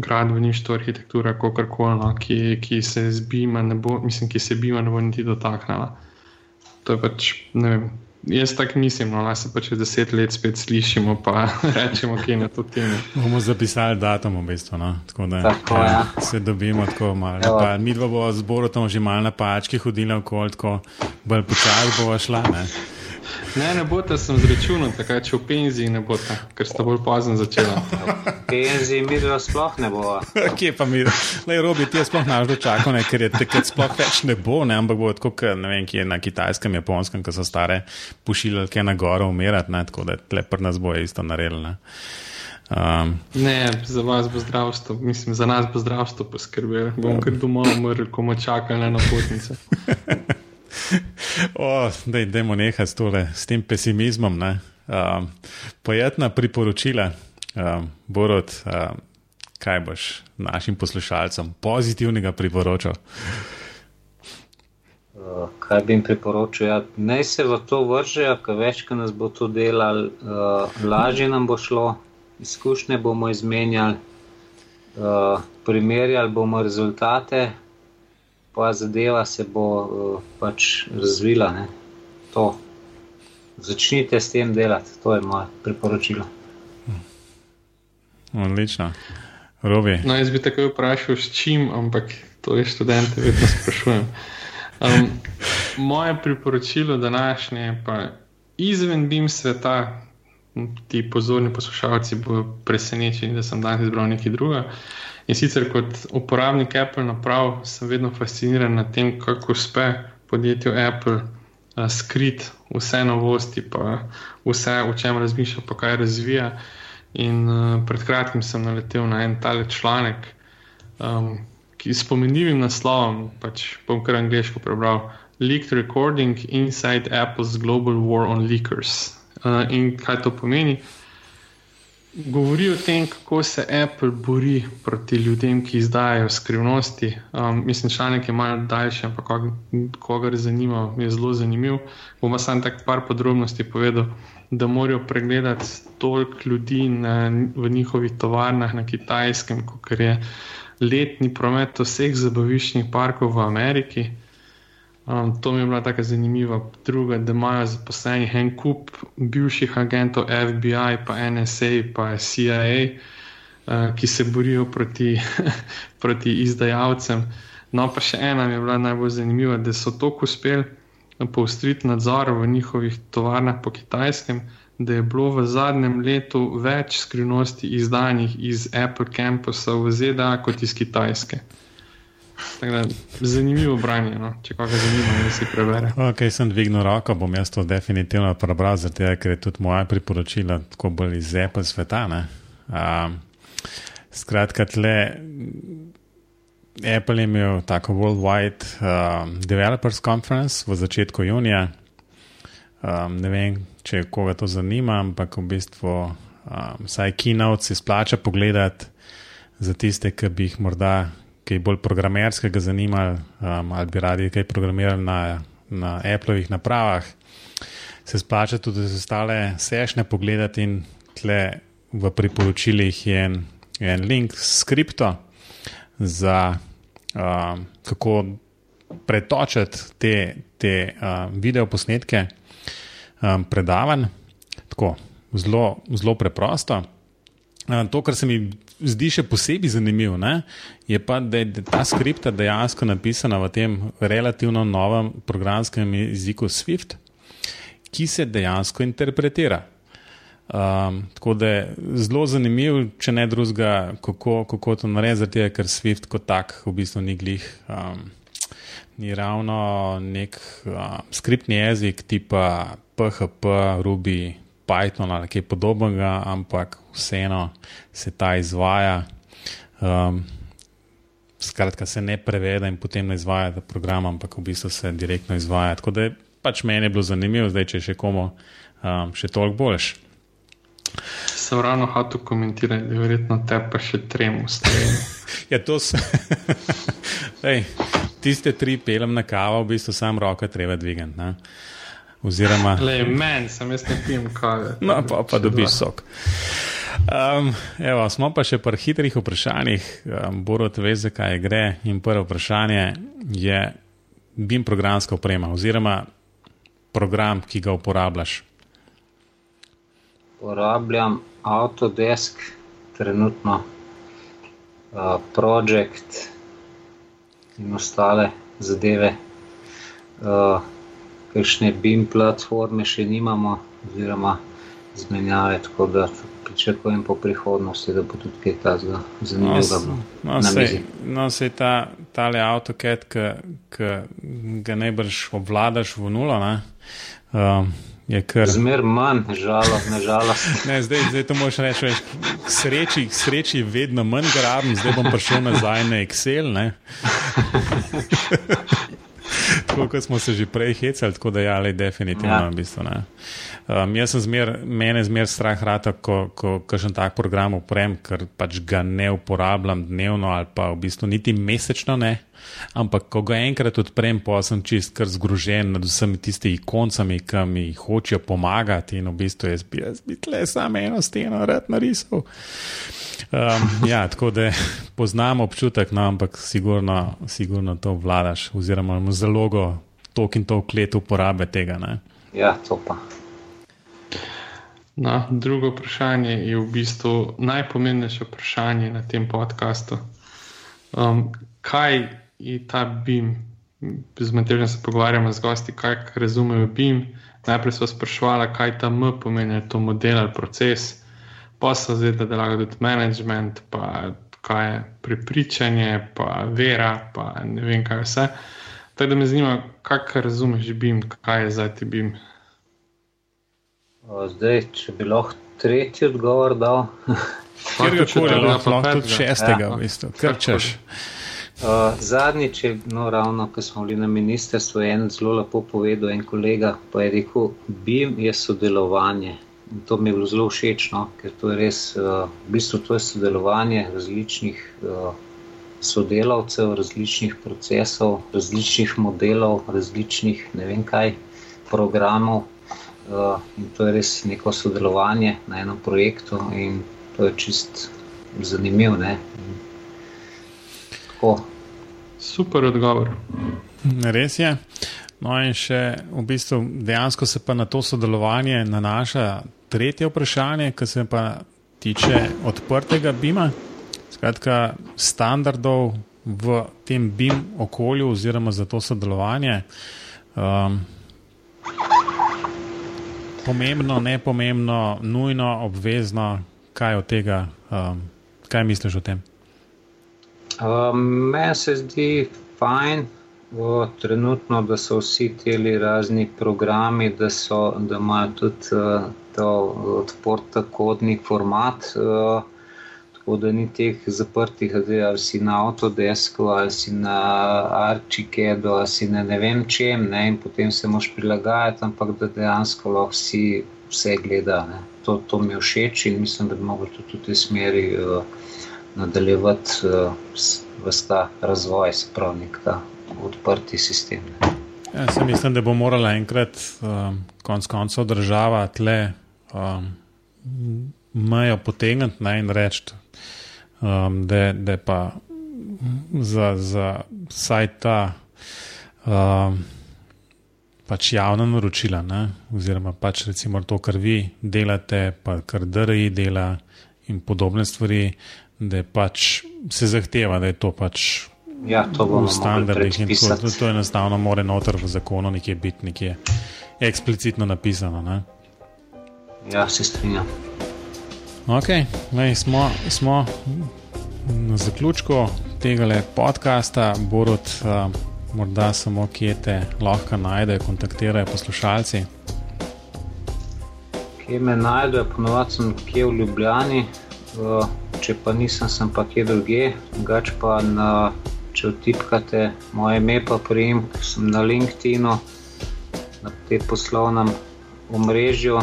S2: Gradbeništvo, arhitektura, kako koli, no, ki, ki se zbima, ne bo, mislim, ki se bima, ne bo niti dotaknila. To je pač, ne vem, Jaz tako mislim, no, da se pa čez deset let spet slišimo, pa rečemo, kaj na to temo.
S1: Bomo zapisali datum, v bistvu. No? Tako da
S3: tako, ja.
S1: se dobimo tako malo. Mi dva bomo z Borotom že malo na pački hodili okoli, tako bolj počasi bo šla. Ne?
S2: Ne, ne boste, sem zračunal, tako če v penziji ne boste, ker ste bolj pozno začeli.
S3: V penziji mi dva sploh ne bo.
S1: Kje pa mi, le robi, ti je sploh naš dočakal, ne, ker je takrat sploh več ne bo, ne, ampak bo tako, ne vem, kje je na kitajskem, japonskem, ko so stare pošiljke na goro umirati, ne, tako da lepr nas bo isto naredili.
S2: Um, ne, za vas bo zdravstvo, mislim, za nas bo zdravstvo poskrbelo. Bom kar domov umrl, ko bomo čakali na potnice.
S1: oh, dej, dejmo nehati tole, s tem pesimizmom. Um, pojetna priporočila, um, Borod, um, kaj boš našim poslušalcem pozitivnega priporočal?
S3: Uh, kaj bi jim priporočil? Ja, naj se v to vržejo, ker več, ko nas bo to delal, uh, lažje nam bo šlo, izkušnje bomo izmenjali, uh, primerjali bomo rezultate, pa zadeva se bo uh, pač razvila. Ne? To. Začnite s tem delati, to je moje priporočilo.
S1: Odlično. Robi.
S2: No, jaz bi takoj vprašal, s čim, ampak to je študente, vedno sprašujem. Um, moje priporočilo današnje je pa izven BIM sveta. Ti pozorni poslušalci bodo presenečeni, da sem danes izbral nekaj drugega. In sicer kot uporabnik Apple naprav sem vedno fasciniran nad tem, kako uspe podjetju Apple uh, skriti vse novosti, pa vse, o čem razmišlja, pa kaj razvija. In uh, pred kratkim sem naletel na en tale članek, um, ki s pomenljivim naslovom, pač bom kar angliško prebral: Leaked Recording Inside Apple's Global War on Leakers. Uh, in kaj to pomeni? Govori o tem, kako se Apple bori proti ljudem, ki izdajajo skrivnosti. Um, mislim, članek je malo daljši, ampak koga zanima, je zelo zanimiv. Bom samo tako par podrobnosti povedal da morajo pregledati toliko ljudi na, v njihovih tovarnah na Kitajskem, kot je letni promet vseh zabaviščnih parkov v Ameriki. Um, to mi je bila tako zanimiva. Druga, da imajo zaposlenih en kup bivših agentov FBI, pa NSA, pa CIA, uh, ki se borijo proti, proti izdajalcem. No, pa še ena mi je bila najbolj zanimiva, da so tako uspeli poostriti nadzor v njihovih tovarnah po kitajskem, da je bilo v zadnjem letu več skrivnosti izdanih iz Apple campusa v ZDA kot iz Kitajske. Da, zanimivo branje, no? če koga zanima, da si prebere.
S1: Ok, sem dvignil roko, bom jaz to definitivno prebral, zato ker je tudi moja priporočila tako bolj iz Apple sveta. Um, skratka, tle Apple je imel tako Worldwide um, Developers Conference v začetku junija. Um, ne vem, če koga to zanima, ampak v bistvu um, vsaj keynote si splača pogledati za tiste, ki bi jih morda kaj bolj programerskega zanimali um, ali bi radi kaj programirali na, na Appleovih napravah. Se splača tudi za ostale sešne pogledati in tle v priporočilih je en, en link s skripto za uh, kako pretočiti te, te uh, video posnetke um, predavanj. Tako, zelo, preprosto. Uh, to, kar se mi zdi še posebej zanimivo, ne, je pa, da je ta skripta dejansko napisana v tem relativno novem programskem jeziku Swift, ki se dejansko interpretira. Um, tako da je zelo zanimiv, če ne drugega, kako, kako to narediti, ker Swift kot tak v bistvu ni glih. Um, ni ravno nek um, skriptni jezik tipa PHP, Ruby, Python ali kaj podobnega, ampak vseeno se ta izvaja. Um, skratka, se ne prevede in potem ne izvaja ta program, ampak v bistvu se direktno izvaja. Tako da je pač meni bilo zanimivo, zdaj če še komu um, še toliko boljš.
S2: Sem ravno hotel komentirati, da je verjetno te pa še tremo stvari.
S1: ja, to so. Ej, tiste tri pelem na kavo, v bistvu sam roke treba dvigati. Oziroma.
S2: Le, meni sem jaz ne pijem kave.
S1: No, pa, pa dobiš sok. Um, evo, smo pa še pri hitrih vprašanjih. Um, Borod ve, zakaj gre. In prvo vprašanje je, bim programska oprema oziroma program, ki ga uporabljaš
S3: uporabljam Autodesk, trenutno uh, Project in ostale zadeve. Uh, Kakšne BIM platforme še nimamo, oziroma izmenjave, tako da pričakujem po prihodnosti, da bo tudi kaj takega zanimivega.
S1: No, no, no, se je ta tale AutoCAD, ki ga najbrž obvladaš v nulo. Um, Kar...
S3: Zmer manj, žalost, ne žalost.
S1: ne, zdaj, zdaj to moš reči, veš, k sreči, k sreči vedno manj grabim, zdaj bom prišel nazaj na Excel. tako kot smo se že prej hecali, tako da je ja, ali definitivno. Ja. V bistvu, um, jaz sem zmer, mene zmer strah rata, ko, ko kakšen tak program uprem, ker pač ga ne uporabljam dnevno ali pa v bistvu niti mesečno ne. Ampak, ko ga enkrat odprem, pa sem čist kar zgrožen nad vsemi tistimi ikoncami, ki mi hočejo pomagati in v bistvu jaz bi, jaz bi tle samo eno steno rad narisal. Um, ja, tako da poznam občutek, no, ampak sigurno, sigurno to vladaš, oziroma imamo zalogo tok in tok let uporabe tega. Ne?
S3: Ja, to pa.
S2: No, drugo vprašanje je v bistvu najpomembnejše vprašanje na tem podkastu. Um, kaj je ta BIM? Z materialom se pogovarjamo z gosti, kaj razumejo BIM. Najprej smo sprašvali, kaj ta M pomeni, to model ali proces posel, zdaj da delajo tudi management, pa kaj je prepričanje, pa vera, pa ne vem kaj vse. Tako da me zanima, kaj razumeš, BIM, kaj je za ti BIM.
S3: Zdaj, če bi lahko tretji odgovor dal.
S1: Kjer koli, lahko tudi šestega, ja. v bistvu, kar češ.
S3: Uh, zadnjič, no, ravno ko smo bili na ministrstvu, je en zelo lepo povedal, en kolega pa je rekel: BIM je sodelovanje. In to mi je bilo zelo všeč, no, ker to je res, uh, v bistvu to je sodelovanje različnih uh, sodelavcev, različnih procesov, različnih modelov, različnih ne vem kaj programov. Uh, in to je res neko sodelovanje na enem projektu, in to je čist zanimivo.
S2: Super odgovor.
S1: Res je. No, in še v bistvu dejansko se pa na to sodelovanje nanaša tretje vprašanje, ki se pa tiče odprtega BIM-a, skratka, standardov v tem BIM okolju, oziroma za to sodelovanje. Um, pomembno, ne pomembno, nujno, obvezno, kaj od tega, um, kaj misliš o tem?
S3: Um, meni se zdi fajn, o, trenutno, da so vsi ti razni programi, da, so, da imajo tudi. Uh, to odprta kodni format, uh, tako da ni teh zaprtih, ali si na Autodesku, ali si na Archikedu, ali si na ne vem čem, ne, in potem se moš prilagajati, ampak da dejansko lahko vsi vse gleda. To, to mi je všeč in mislim, da bi lahko tudi v tej smeri uh, nadaljevati uh, v ta razvoj, se pravi, nek ta odprti sistem. Ne.
S1: Jaz mislim, da bo morala enkrat, um, konec koncev, država tle um, mejo potegniti in reči, um, da, je pa za, za vsaj ta um, pač javna naročila, ne? oziroma pač recimo to, kar vi delate, pa kar DRI dela in podobne stvari, da pač se zahteva, da je to pač
S3: Ja, to bomo
S1: v standardih in tako. To, to enostavno mora noter v zakonu nekje biti nekje eksplicitno napisano. Ne?
S3: Ja, se strinjam.
S1: Ok, lej, smo, smo na zaključku tega podcasta. Borod, uh, morda samo kje te lahko najdejo, kontaktirajo poslušalci.
S3: Kje me najdejo, ponovadi sem kje v Ljubljani, uh, če pa nisem, sem pa kje druge, drugače pa na če vtipkate moje ime, pa prijem, sem na LinkedIn-u, na tem poslovnem omrežju,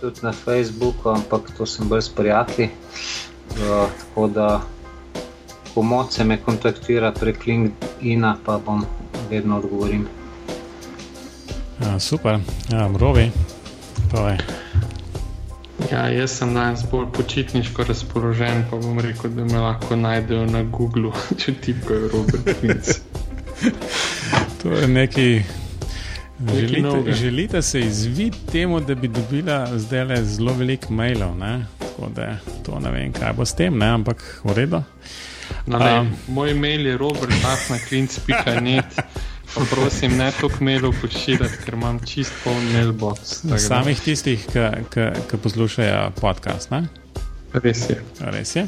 S3: tudi na Facebooku, ampak to sem bolj s prijatelji. Uh, tako da, ko moče me kontaktira prek LinkedIn-a, pa bom vedno odgovoril.
S1: Ja, super, ja, rovi.
S2: Ja, jaz sem danes bolj počitniško razpoložen, pa bom rekel, da me lahko najdejo na Googlu, če ti pravijo Robert Prince.
S1: to je neki. Želite, želite se izvideti temu, da bi dobila zdaj le zelo veliko mailov, ne? tako da to ne vem, kaj bo s tem, ne? ampak v redu.
S2: No, um, moj mail je robert.klinc.net. Pa prosim, ne to kmelo pošiljati, ker imam čist poln mailbox.
S1: Samih tistih, ki poslušajo podcast. Ne?
S2: Res je.
S1: Res je.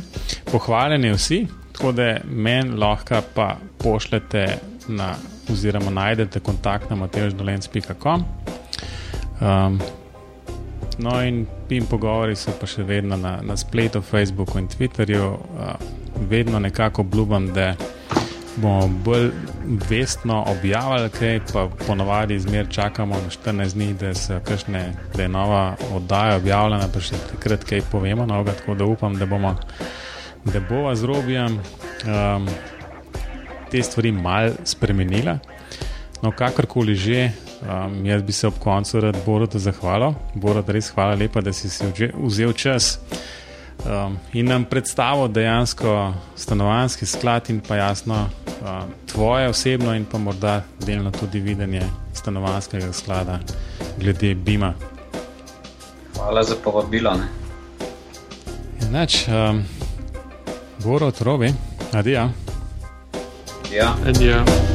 S1: Pohvaljeni vsi, tako da meni lahko pa pošljete na, oziroma najdete kontakt na mateždolenc.com. Um, no, in pim pogovori so pa še vedno na, na spletu, Facebooku in Twitterju. Uh, vedno nekako obljubim, da bomo bolj vestno objavili, kaj pa ponovadi izmer čakamo na 14 dni, da, kakšne, da je nova oddaja objavljena, pa še takrat kaj povemo novega, tako da upam, da bomo, da bova z Robijem um, te stvari mal spremenila. No, kakorkoli že, um, jaz bi se ob koncu rad Borutu zahvalil. Borut, res hvala lepa, da si si vzel čas um, in nam predstavil dejansko stanovanski sklad in pa jasno uh, tvoje osebno in pa morda delno tudi videnje stanovanskega sklada glede Bima.
S3: Hvala za povabilo.
S1: Enač, um, Borod, robi, adijo.
S3: Ja,
S2: adijo.